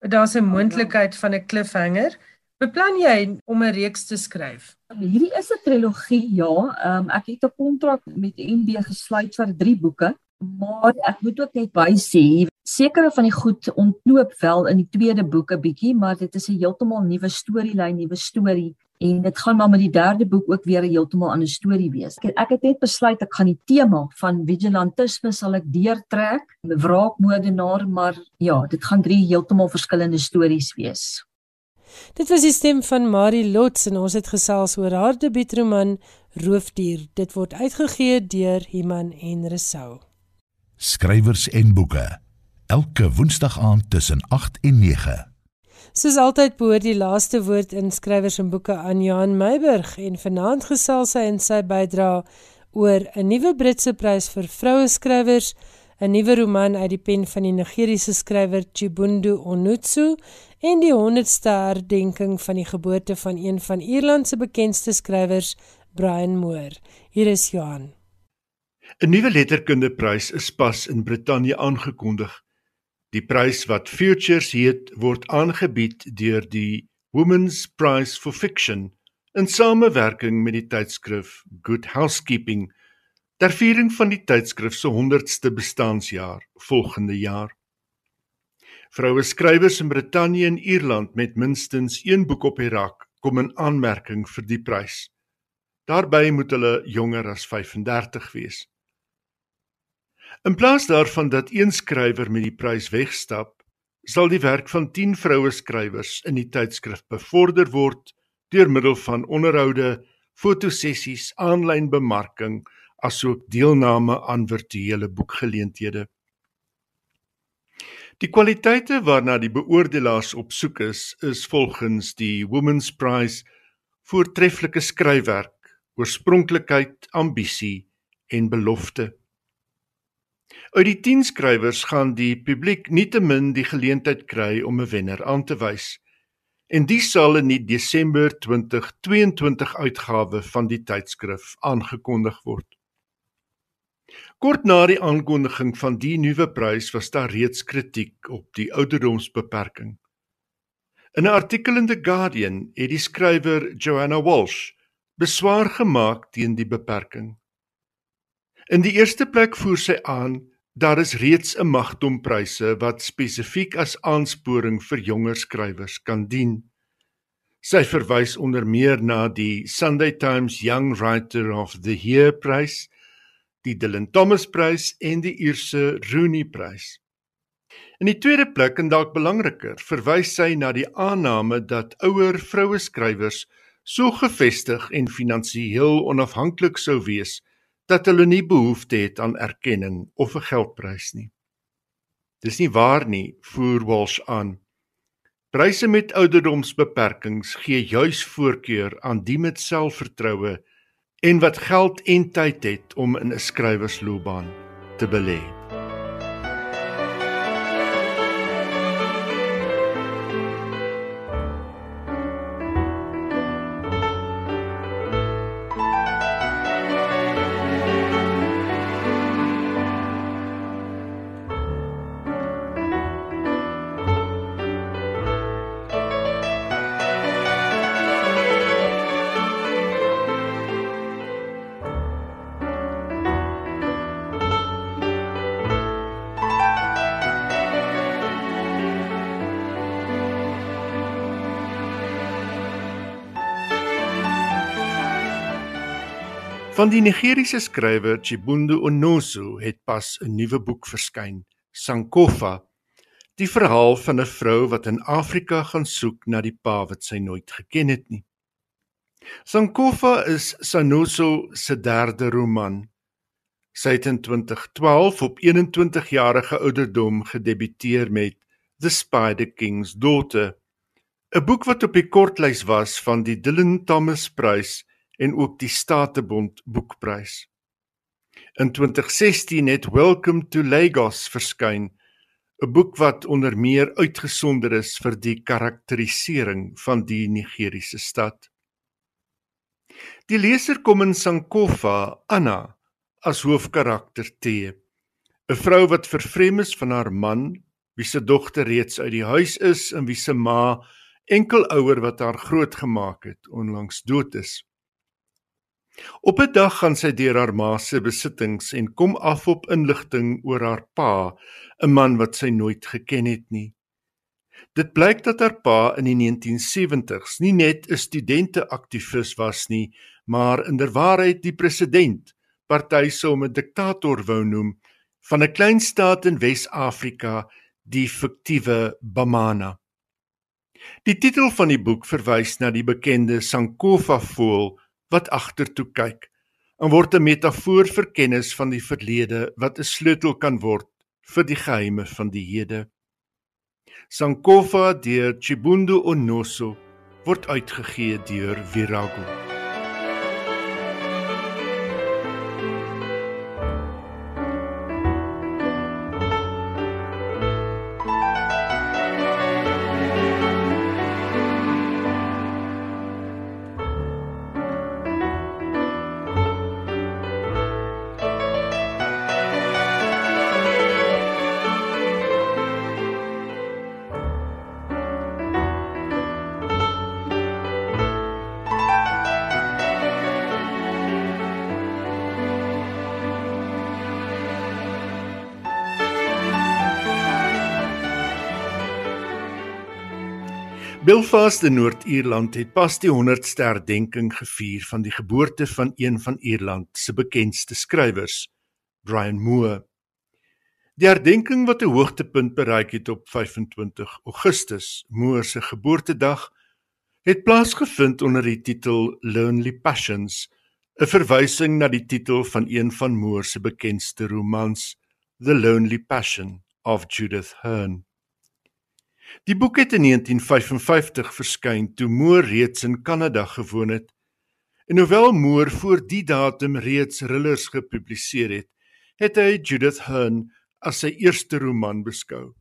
daar's 'n moontlikheid van 'n cliffhanger. Beplan jy om 'n reeks te skryf? Hierdie is 'n trilogie, ja. Um, ek het 'n kontrak met NB gesluit vir 3 boeke, maar ek moet ook net by sê, sekere van die goed ontknoop wel in die tweede boek 'n bietjie, maar dit is 'n heeltemal nuwe storielyn, nuwe storie en dit gaan maar met die derde boek ook weer 'n heeltemal ander storie wees. Ek, ek het net besluit ek gaan die tema van vigilantisme sal ek deurtrek, wraakmoordenaar, maar ja, dit gaan drie heeltemal verskillende stories wees. Dit was die stem van Marie Lots en ons het gesels oor haar debuutroman Roofdier. Dit word uitgegee deur Iman en Resou. Skrywers en boeke. Elke Woensdag aand tussen 8 en 9. Soos altyd behoort die laaste woord in skrywers en boeke aan Johan Meiburg en vanaand gesels hy in sy bydrae oor 'n nuwe Britse prys vir vroue skrywers 'n nuwe roman uit die pen van die Nigeriese skrywer Chibundu Onutsu en die 100ste herdenking van die geboorte van een van Ierland se bekendste skrywers, Brian Moore. Hier is Johan. 'n Nuwe letterkundeprys is pas in Brittanje aangekondig. Die prys wat Futures heet, word aangebied deur die Women's Prize for Fiction in samewerking met die tydskrif Good Housekeeping ter viering van die tydskrif se 100ste bestaanjaar volgende jaar. Vroue skrywers in Brittanje en Ierland met minstens 1 boek op die rak kom in aanmerking vir die prys. Daarby moet hulle jonger as 35 wees. In plaas daarvan dat een skrywer met die prys wegstap, sal die werk van 10 vroue skrywers in die tydskrif bevorder word deur middel van onderhoude, fotosessies, aanlyn bemarking asook deelname aan virtuele boekgeleenthede. Die kwaliteite waarna die beoordelaars op soek is, is volgens die Women's Prize voortreffelike skryfwerk, oorspronklikheid, ambisie en belofte. Uit die 10 skrywers gaan die publiek nietemin die geleentheid kry om 'n wenner aan te wys. En dit sal in die Desember 2022 uitgawe van die tydskrif aangekondig word. Kort na die aankondiging van die nuwe prys was daar reeds kritiek op die ouderdomsbeperking. In 'n artikel in The Guardian het die skrywer Joanna Walsh beswaar gemaak teen die beperking. In die eerste plek voer sy aan daar is reeds 'n magtompryse wat spesifiek as aansporing vir jonger skrywers kan dien. Sy verwys onder meer na die Sunday Times Young Writer of the Year prys die Dylan Thomas Prys en die Ierse Rooney Prys. In die tweede plek en dalk belangriker, verwys sy na die aanname dat ouer vroue skrywers so gevestig en finansiëel onafhanklik sou wees dat hulle nie behoefte het aan erkenning of 'n geldprys nie. Dis nie waar nie, voer Walsh aan. Pryse met ouderdomsbeperkings gee juis voorkeur aan die met selfvertroue en wat geld en tyd het om in 'n skrywersloopbaan te belê. Van die Nigeriese skrywer Chibundu Onoso het pas 'n nuwe boek verskyn, Sankofa, die verhaal van 'n vrou wat in Afrika gaan soek na die pa wat sy nooit geken het nie. Sankofa is Sanoso se derde roman. Sy het in 2012 op 21 jarige ouderdom gedebuteer met The Spider King's Daughter, 'n boek wat op die kortlys was van die Dylan Thomas Prys en ook die Statebond Boekprys. In 2016 het Welcome to Lagos verskyn, 'n boek wat onder meer uitgesonder is vir die karakterisering van die Nigeriese stad. Die leser kom in Sankofa Anna as hoofkarakter te. 'n Vrou wat vervreem is van haar man, wie se dogter reeds uit die huis is en wie se ma, enkelouer wat haar grootgemaak het, onlangs dood is. Op 'n dag gaan sy deur haar ma se besittings en kom af op inligting oor haar pa, 'n man wat sy nooit geken het nie. Dit blyk dat haar pa in die 1970s nie net 'n studente-aktivis was nie, maar inderwaarheid die president, party sou hom 'n diktator wou noem, van 'n klein staat in Wes-Afrika, die fiktiewe Bamana. Die titel van die boek verwys na die bekende Sankofa voël wat agtertoe kyk en word 'n metafoor vir kennis van die verlede wat 'n sleutel kan word vir die geheime van die hede. Sankofa deur Chibundu Onoso word uitgegee deur Virago. Belfast in Noord-Ierland het pas die 100ste herdenking gevier van die geboorte van een van Ierland se bekendste skrywers, Brian Moore. Die herdenking wat 'n hoogtepunt bereik het op 25 Augustus, Moore se geboortedag, het plaasgevind onder die titel Lonely Passions, 'n verwysing na die titel van een van Moore se bekendste romans, The Lonely Passion of Judith Hearne. Die boek het in 1955 verskyn toe Moore reeds in Kanada gewoon het. En hoewel Moore voor die datum reeds thrillers gepubliseer het, het hy Judith Hearne as sy eerste roman beskou.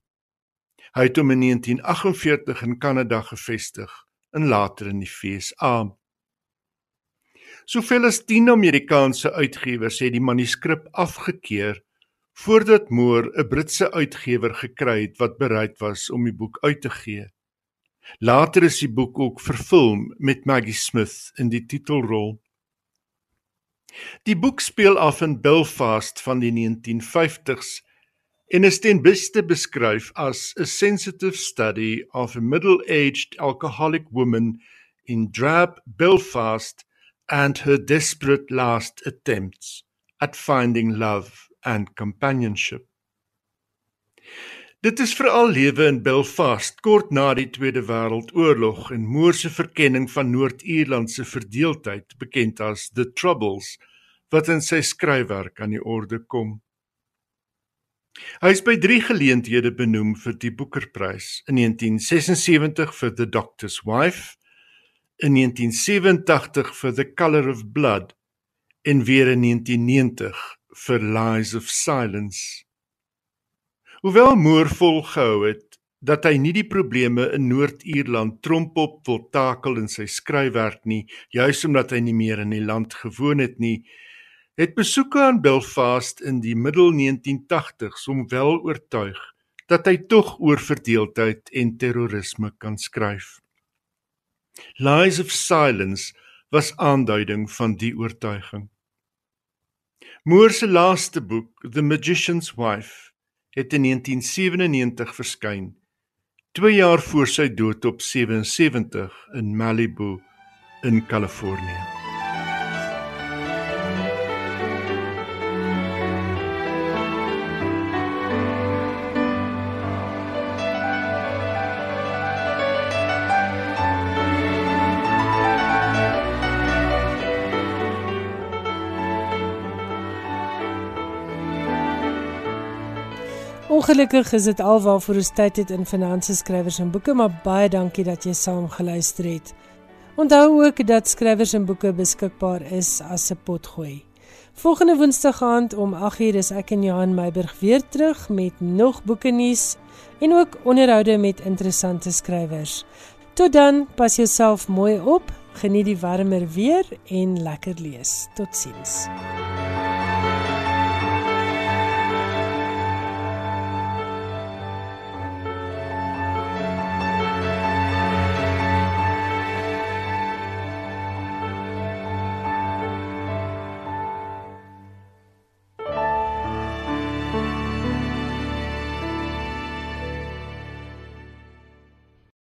Hy het hom in 1948 in Kanada gevestig en later in die FSA. Soveel as 10 Amerikaanse uitgewers het die manuskrip afgekeur voordat Moore 'n Britse uitgewer gekry het wat bereid was om die boek uit te gee. Later is die boek ook vervilm met Maggie Smith in die titelrol. Die boek speel af in Belfast van die 1950s en is ten beste beskryf as a sensitive study of a middle-aged alcoholic woman in drab Belfast and her desperate last attempts at finding love and companionship. Dit is veral lewe in Belfast kort na die Tweede Wêreldoorlog en Moore se verkenning van Noord-Ierland se verdeeldheid, bekend as The Troubles, wat in sy skryfwerk aan die orde kom. Hy is by 3 geleenthede benoem vir die Booker-prys: in 1976 vir The Doctor's Wife, in 1987 vir The Colour of Blood en weer in 1990 vir Lies of Silence. Hoewel Moore volgehou het dat hy nie die probleme in Noord-Ierland trompop wil takel in sy skryfwerk nie, juis omdat hy nie meer in die land gewoon het nie, het besoeke aan Belfast in die middel 1980s hom wel oortuig dat hy tog oor verdeeldheid en terrorisme kan skryf. Lies of Silence was aanduiding van die oortuiging. Moore se laaste boek, The Magician's Wife, het in 1997 verskyn, 2 jaar voor sy dood op 77 in Malibu in Kalifornië. Ongelukkig is dit alwaarvoor ons tyd het in finansies skrywers en boeke, maar baie dankie dat jy saam geluister het. Onthou ook dat skrywers en boeke beskikbaar is as 'n potgooi. Volgende Woensdag aand om 8uur is ek en Johan Meiburg weer terug met nog boeke nuus en ook onderhoude met interessante skrywers. Tot dan, pas jouself mooi op, geniet die warmer weer en lekker lees. Totsiens.